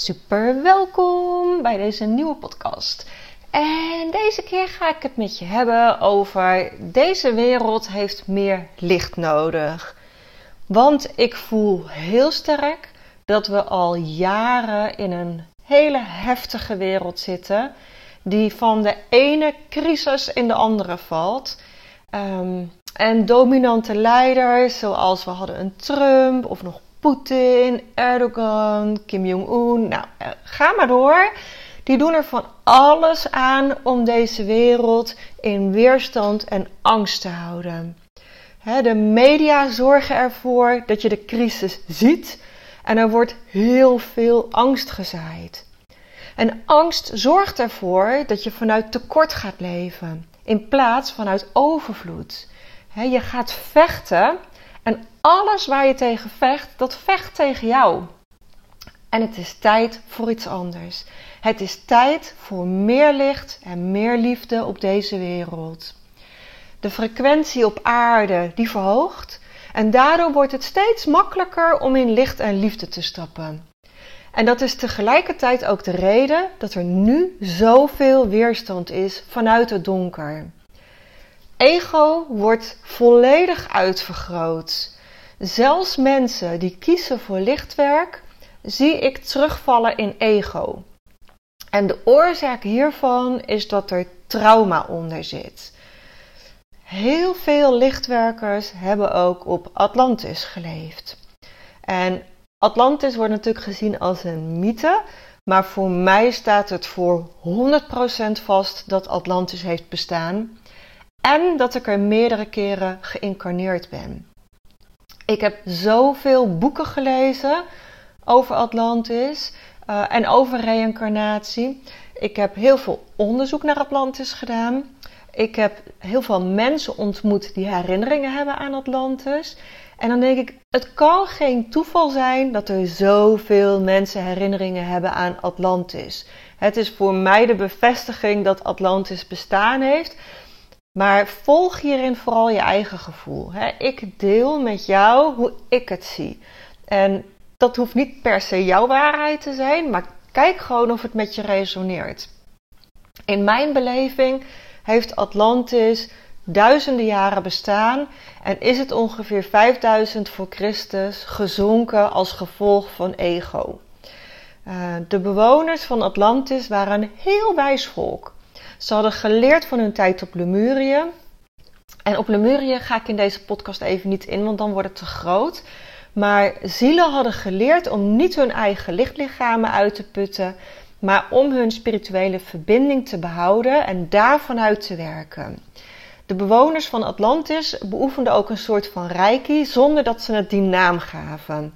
Super welkom bij deze nieuwe podcast. En deze keer ga ik het met je hebben over deze wereld heeft meer licht nodig. Want ik voel heel sterk dat we al jaren in een hele heftige wereld zitten, die van de ene crisis in de andere valt. Ehm, en dominante leiders, zoals we hadden een Trump of nog Poetin, Erdogan, Kim Jong-un, nou eh, ga maar door. Die doen er van alles aan om deze wereld in weerstand en angst te houden. De media zorgen ervoor dat je de crisis ziet en er wordt heel veel angst gezaaid. En angst zorgt ervoor dat je vanuit tekort gaat leven in plaats vanuit overvloed. Je gaat vechten en alles waar je tegen vecht, dat vecht tegen jou. En het is tijd voor iets anders. Het is tijd voor meer licht en meer liefde op deze wereld. De frequentie op aarde die verhoogt en daardoor wordt het steeds makkelijker om in licht en liefde te stappen. En dat is tegelijkertijd ook de reden dat er nu zoveel weerstand is vanuit het donker. Ego wordt volledig uitvergroot. Zelfs mensen die kiezen voor lichtwerk, zie ik terugvallen in ego. En de oorzaak hiervan is dat er trauma onder zit. Heel veel lichtwerkers hebben ook op Atlantis geleefd. En Atlantis wordt natuurlijk gezien als een mythe, maar voor mij staat het voor 100% vast dat Atlantis heeft bestaan en dat ik er meerdere keren geïncarneerd ben. Ik heb zoveel boeken gelezen over Atlantis uh, en over reïncarnatie. Ik heb heel veel onderzoek naar Atlantis gedaan. Ik heb heel veel mensen ontmoet die herinneringen hebben aan Atlantis. En dan denk ik, het kan geen toeval zijn dat er zoveel mensen herinneringen hebben aan Atlantis. Het is voor mij de bevestiging dat Atlantis bestaan heeft. Maar volg hierin vooral je eigen gevoel. Ik deel met jou hoe ik het zie. En dat hoeft niet per se jouw waarheid te zijn, maar kijk gewoon of het met je resoneert. In mijn beleving heeft Atlantis duizenden jaren bestaan en is het ongeveer 5000 voor Christus gezonken als gevolg van ego. Uh, de bewoners van Atlantis waren een heel wijs volk. Ze hadden geleerd van hun tijd op Lemurië. En op Lemurië ga ik in deze podcast even niet in, want dan wordt het te groot. Maar zielen hadden geleerd om niet hun eigen lichtlichamen uit te putten, maar om hun spirituele verbinding te behouden en daarvan uit te werken. De bewoners van Atlantis beoefenden ook een soort van reiki zonder dat ze het die naam gaven.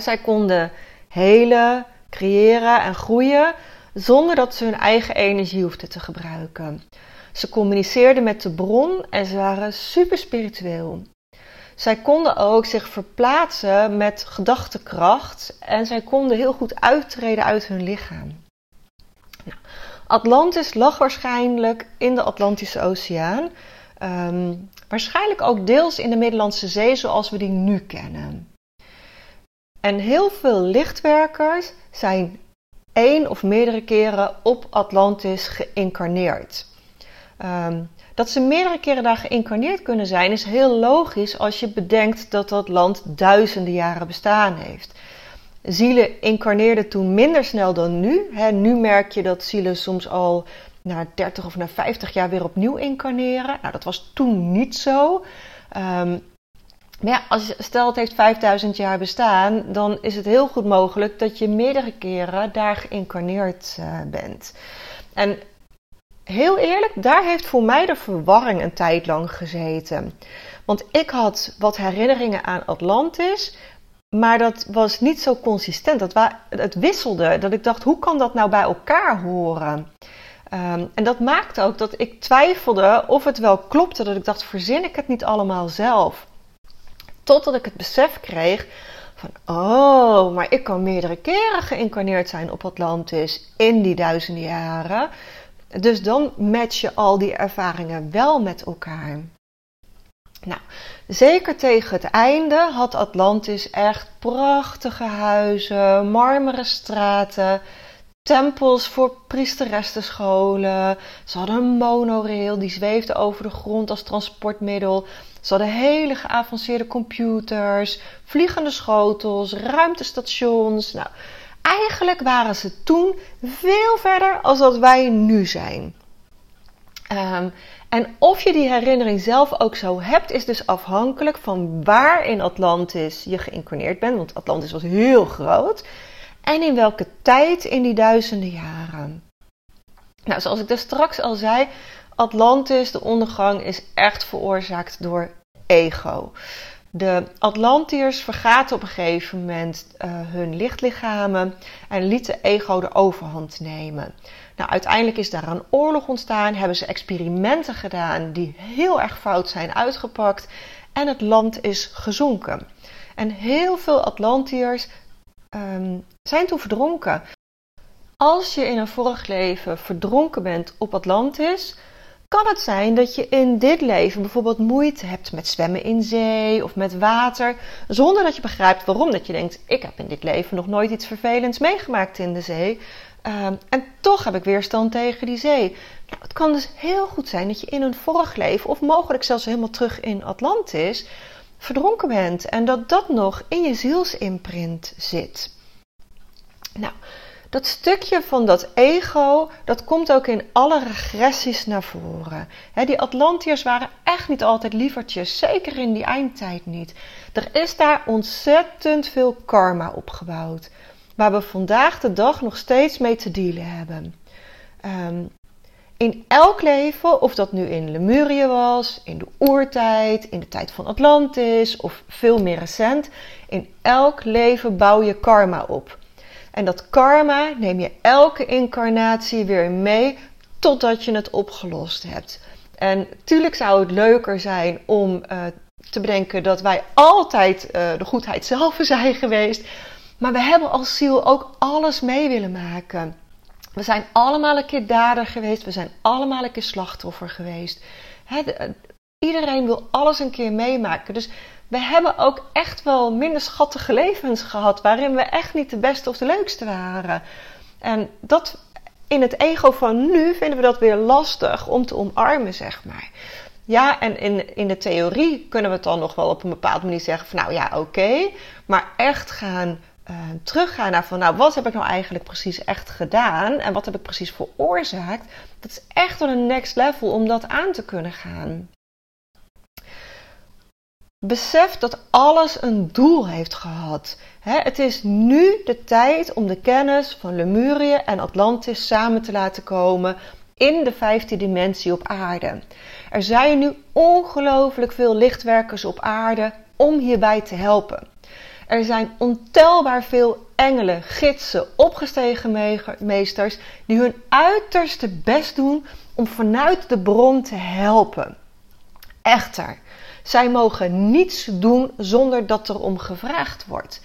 zij konden helen, creëren en groeien zonder dat ze hun eigen energie hoefden te gebruiken. Ze communiceerden met de bron en ze waren super spiritueel. Zij konden ook zich verplaatsen met gedachtekracht en zij konden heel goed uittreden uit hun lichaam. Atlantis lag waarschijnlijk in de Atlantische Oceaan. Ehm, waarschijnlijk ook deels in de Middellandse Zee zoals we die nu kennen. En heel veel lichtwerkers zijn één of meerdere keren op Atlantis geïncarneerd. Ehm, dat ze meerdere keren daar geïncarneerd kunnen zijn, is heel logisch als je bedenkt dat dat land duizenden jaren bestaan heeft. Zielen incarneerden toen minder snel dan nu. nu merk je dat zielen soms al na 30 of na 50 jaar weer opnieuw incarneren. Nou, dat was toen niet zo. Um, ja, als, stel het heeft 5000 jaar bestaan, dan is het heel goed mogelijk dat je meerdere keren daar geïncarneerd uh, bent. En heel eerlijk, daar heeft voor mij de verwarring een tijd lang gezeten. Want ik had wat herinneringen aan Atlantis, maar dat was niet zo consistent. Dat het wisselde. Dat ik dacht, hoe kan dat nou bij elkaar horen? Um, en dat maakte ook dat ik twijfelde of het wel klopte. Dat ik dacht, verzin ik het niet allemaal zelf? Totdat ik het besef kreeg van, oh, maar ik kan meerdere keren geïncarneerd zijn op Atlantis in die duizenden jaren. Dus dan match je al die ervaringen wel met elkaar. Nou, zeker tegen het einde had Atlantis echt prachtige huizen, marmeren straten, tempels voor priesteressenscholen. Ze hadden een monorail die zweefde over de grond als transportmiddel. Ze hadden hele geavanceerde computers, vliegende schotels, ruimtestations. Nou, eigenlijk waren ze toen veel verder als dat wij nu zijn. Um, en of je die herinnering zelf ook zo hebt, is dus afhankelijk van waar in Atlantis je geïncarneerd bent. Want Atlantis was heel groot. En in welke tijd in die duizenden jaren. Nou, zoals ik dus straks al zei, Atlantis, de ondergang, is echt veroorzaakt door ego. De Atlantiërs vergaten op een gegeven moment uh, hun lichtlichamen en lieten ego de overhand nemen. Nou, uiteindelijk is daar een oorlog ontstaan, hebben ze experimenten gedaan die heel erg fout zijn uitgepakt en het land is gezonken. En heel veel Atlantiërs um, zijn toen verdronken. Als je in een vorig leven verdronken bent op Atlantis, kan het zijn dat je in dit leven bijvoorbeeld moeite hebt met zwemmen in zee of met water, zonder dat je begrijpt waarom. Dat je denkt: ik heb in dit leven nog nooit iets vervelends meegemaakt in de zee. Um, en toch heb ik weerstand tegen die zee. Nou, het kan dus heel goed zijn dat je in een vorig leven, of mogelijk zelfs helemaal terug in Atlantis, verdronken bent. En dat dat nog in je zielsimprint zit. Nou, dat stukje van dat ego, dat komt ook in alle regressies naar voren. die Atlantiërs waren echt niet altijd lievertjes, zeker in die eindtijd niet. Er is daar ontzettend veel karma opgebouwd, waar we vandaag de dag nog steeds mee te dealen hebben. Um, in elk leven, of dat nu in Lemurië was, in de oertijd, in de tijd van Atlantis of veel meer recent, in elk leven bouw je karma op. En dat karma neem je elke incarnatie weer mee totdat je het opgelost hebt. En tuurlijk zou het leuker zijn om uh, te bedenken dat wij altijd uh, de goedheid zelf zijn geweest. Maar we hebben als ziel ook alles mee willen maken. We zijn allemaal een keer dader geweest. We zijn allemaal een keer slachtoffer geweest. De, iedereen wil alles een keer meemaken. Dus we hebben ook echt wel minder schattige levens gehad. Waarin we echt niet de beste of de leukste waren. En dat in het ego van nu vinden we dat weer lastig om te omarmen, zeg maar. Ja, en in, in de theorie kunnen we het dan nog wel op een bepaalde manier zeggen van nou ja, oké. Maar echt gaan uh, teruggaan naar van, nou, wat heb ik nou eigenlijk precies echt gedaan en wat heb ik precies veroorzaakt, dat is echt wel een next level om dat aan te kunnen gaan. Besef dat alles een doel heeft gehad. het is nu de tijd om de kennis van Lemurië en Atlantis samen te laten komen in de vijfde dimensie op aarde. Er zijn nu ongelooflijk veel lichtwerkers op aarde om hierbij te helpen. Er zijn ontelbaar veel engelen, gidsen, opgestegen meesters die hun uiterste best doen om vanuit de bron te helpen. Echter, zij mogen niets doen zonder dat er om gevraagd wordt.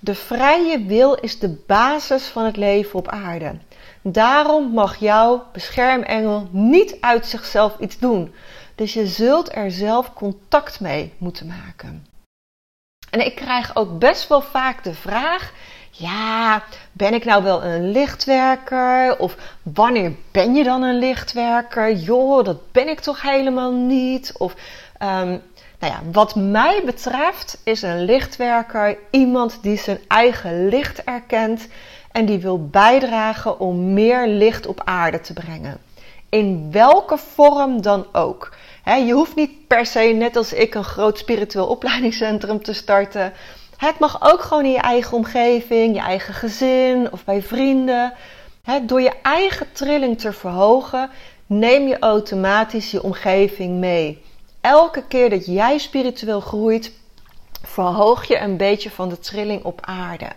De vrije wil is de basis van het leven op aarde. Daarom mag jouw beschermengel niet uit zichzelf iets doen. Dus je zult er zelf contact mee moeten maken. En ik krijg ook best wel vaak de vraag: ja, ben ik nou wel een lichtwerker? Of wanneer ben je dan een lichtwerker? Joh, dat ben ik toch helemaal niet? Of um, nou ja, wat mij betreft is een lichtwerker iemand die zijn eigen licht erkent en die wil bijdragen om meer licht op aarde te brengen. In welke vorm dan ook je hoeft niet per se, net als ik, een groot spiritueel opleidingscentrum te starten. Het mag ook gewoon in je eigen omgeving, je eigen gezin of bij vrienden. door je eigen trilling te verhogen, neem je automatisch je omgeving mee. elke keer dat jij spiritueel groeit, verhoog je een beetje van de trilling op aarde.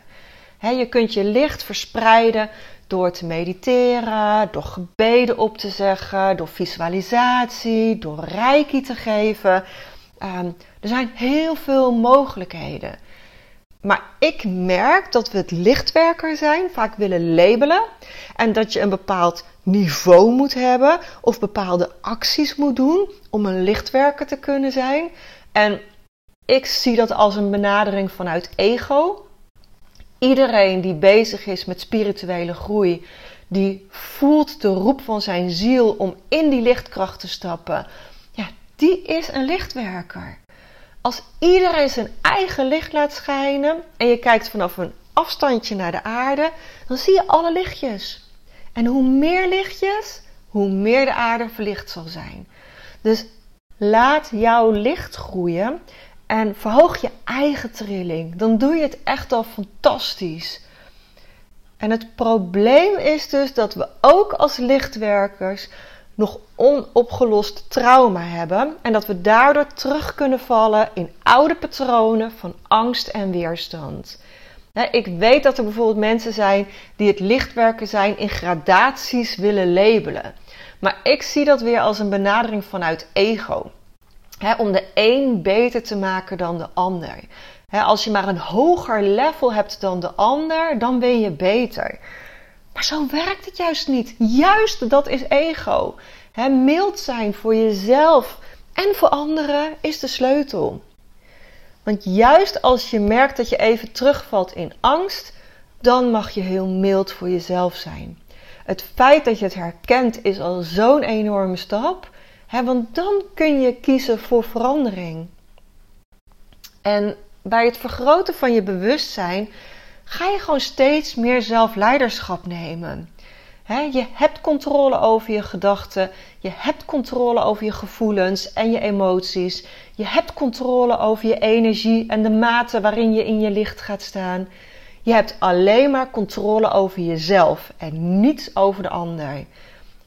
je kunt je licht verspreiden door te mediteren, door gebeden op te zeggen, door visualisatie, door reiki te geven. Ehm, er zijn heel veel mogelijkheden. Maar ik merk dat we het lichtwerker zijn, vaak willen labelen. En dat je een bepaald niveau moet hebben of bepaalde acties moet doen om een lichtwerker te kunnen zijn. En ik zie dat als een benadering vanuit ego. Iedereen die bezig is met spirituele groei, die voelt de roep van zijn ziel om in die lichtkracht te stappen. Ja, die is een lichtwerker. Als iedereen zijn eigen licht laat schijnen en je kijkt vanaf een afstandje naar de aarde, dan zie je alle lichtjes. En hoe meer lichtjes, hoe meer de aarde verlicht zal zijn. Dus laat jouw licht groeien en verhoog je eigen trilling. Dan doe je het echt al fantastisch. En het probleem is dus dat we ook als lichtwerkers nog onopgelost trauma hebben en dat we daardoor terug kunnen vallen in oude patronen van angst en weerstand. Ik weet dat er bijvoorbeeld mensen zijn die het lichtwerken zijn in gradaties willen labelen. Maar ik zie dat weer als een benadering vanuit ego. om de een beter te maken dan de ander. als je maar een hoger level hebt dan de ander, dan ben je beter. Maar zo werkt het juist niet. Juist dat is ego. mild zijn voor jezelf en voor anderen is de sleutel. Want juist als je merkt dat je even terugvalt in angst, dan mag je heel mild voor jezelf zijn. Het feit dat je het herkent is al zo'n enorme stap, want dan kun je kiezen voor verandering. En bij het vergroten van je bewustzijn ga je gewoon steeds meer zelfleiderschap nemen je hebt controle over je gedachten, je hebt controle over je gevoelens en je emoties, je hebt controle over je energie en de mate waarin je in je licht gaat staan. Je hebt alleen maar controle over jezelf en niet over de ander.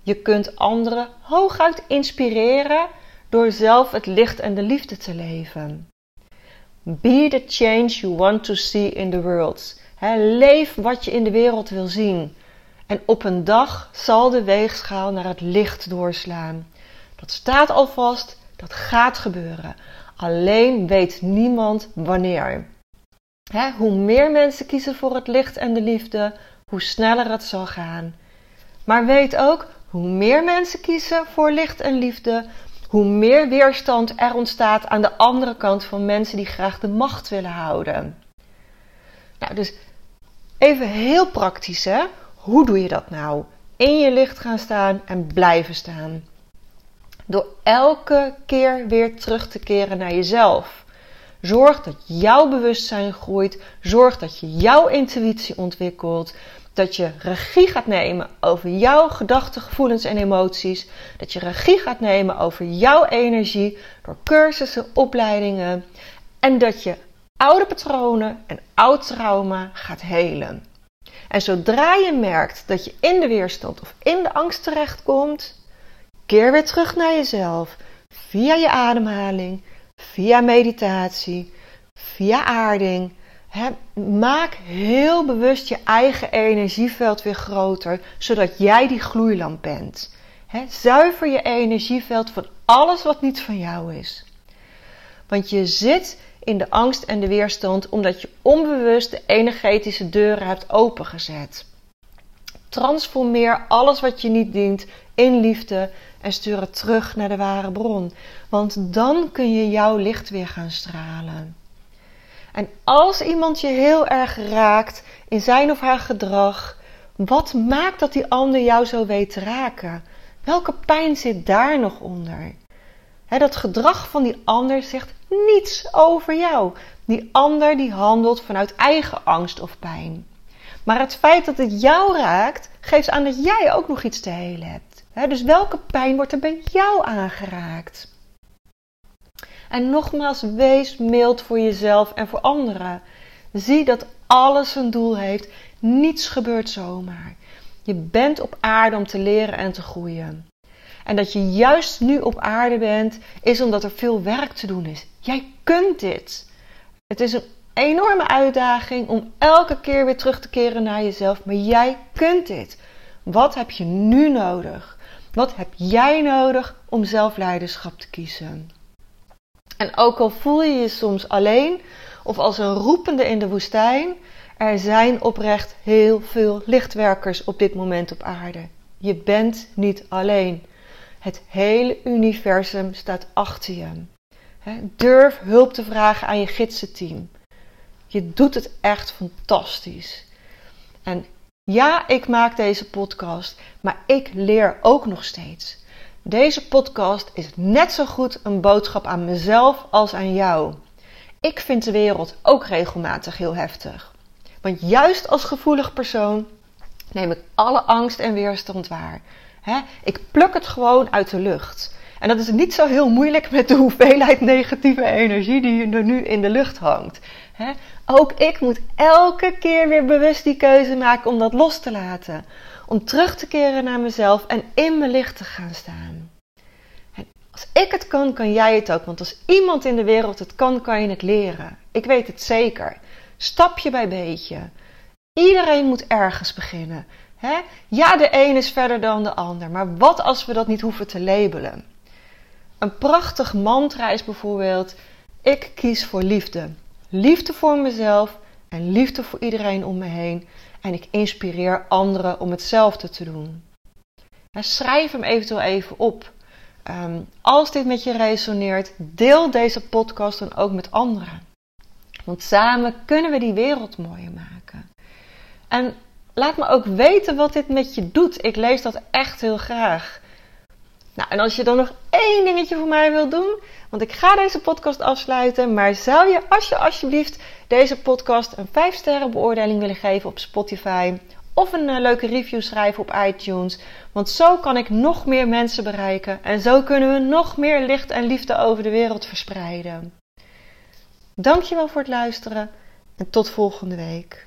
Je kunt anderen hooguit inspireren door zelf het licht en de liefde te leven. Be the change you want to see in the world. Leef wat je in de wereld wil zien. En op een dag zal de weegschaal naar het licht doorslaan. Dat staat al vast, dat gaat gebeuren. Alleen weet niemand wanneer. hoe meer mensen kiezen voor het licht en de liefde, hoe sneller het zal gaan. Maar weet ook, hoe meer mensen kiezen voor licht en liefde, hoe meer weerstand er ontstaat aan de andere kant van mensen die graag de macht willen houden. Nou, dus even heel praktisch, hè? Hoe doe je dat nou? In je licht gaan staan en blijven staan. Door elke keer weer terug te keren naar jezelf. Zorg dat jouw bewustzijn groeit. Zorg dat je jouw intuïtie ontwikkelt. Dat je regie gaat nemen over jouw gedachten, gevoelens en emoties. Dat je regie gaat nemen over jouw energie door cursussen, opleidingen. En dat je oude patronen en oud trauma gaat helen. En zodra je merkt dat je in de weerstand of in de angst terechtkomt, keer weer terug naar jezelf via je ademhaling, via meditatie, via aarding. maak heel bewust je eigen energieveld weer groter, zodat jij die gloeilamp bent. zuiver je energieveld van alles wat niet van jou is. Want je zit in de angst en de weerstand omdat je onbewust de energetische deuren hebt opengezet. Transformeer alles wat je niet dient in liefde en stuur het terug naar de ware bron. Want dan kun je jouw licht weer gaan stralen. En als iemand je heel erg raakt in zijn of haar gedrag, wat maakt dat die ander jou zo weet te raken? Welke pijn zit daar nog onder? dat gedrag van die ander zegt niets over jou. Die ander die handelt vanuit eigen angst of pijn. Maar het feit dat het jou raakt, geeft aan dat jij ook nog iets te helen hebt. dus welke pijn wordt er bij jou aangeraakt? En nogmaals, wees mild voor jezelf en voor anderen. Zie dat alles een doel heeft. Niets gebeurt zomaar. Je bent op aarde om te leren en te groeien. En dat je juist nu op aarde bent, is omdat er veel werk te doen is. Jij kunt dit. Het is een enorme uitdaging om elke keer weer terug te keren naar jezelf, maar jij kunt dit. Wat heb je nu nodig? Wat heb jij nodig om zelfleiderschap te kiezen? En ook al voel je je soms alleen of als een roepende in de woestijn, er zijn oprecht heel veel lichtwerkers op dit moment op aarde. Je bent niet alleen. Het hele universum staat achter je. Durf hulp te vragen aan je gidsenteam. Je doet het echt fantastisch. En ja, ik maak deze podcast, maar ik leer ook nog steeds. Deze podcast is net zo goed een boodschap aan mezelf als aan jou. Ik vind de wereld ook regelmatig heel heftig. Want juist als gevoelig persoon neem ik alle angst en weerstand waar. Ik pluk het gewoon uit de lucht. En dat is niet zo heel moeilijk met de hoeveelheid negatieve energie die er nu in de lucht hangt. ook ik moet elke keer weer bewust die keuze maken om dat los te laten. Om terug te keren naar mezelf en in mijn licht te gaan staan. En als ik het kan, kan jij het ook. Want als iemand in de wereld het kan, kan je het leren. Ik weet het zeker. Stapje bij beetje. Iedereen moet ergens beginnen. Ja, de een is verder dan de ander. Maar wat als we dat niet hoeven te labelen? Een prachtig mantra is bijvoorbeeld: Ik kies voor liefde. Liefde voor mezelf en liefde voor iedereen om me heen. En ik inspireer anderen om hetzelfde te doen. schrijf hem eventueel even op. Ehm, als dit met je resoneert, deel deze podcast dan ook met anderen. Want samen kunnen we die wereld mooier maken. En laat me ook weten wat dit met je doet. Ik lees dat echt heel graag. Nou, en als je dan nog één dingetje voor mij wilt doen, want ik ga deze podcast afsluiten, maar zou je als je alsjeblieft deze podcast een 5 sterren beoordeling willen geven op Spotify of een uh, leuke review schrijven op iTunes, want zo kan ik nog meer mensen bereiken en zo kunnen we nog meer licht en liefde over de wereld verspreiden. Dankjewel voor het luisteren en tot volgende week.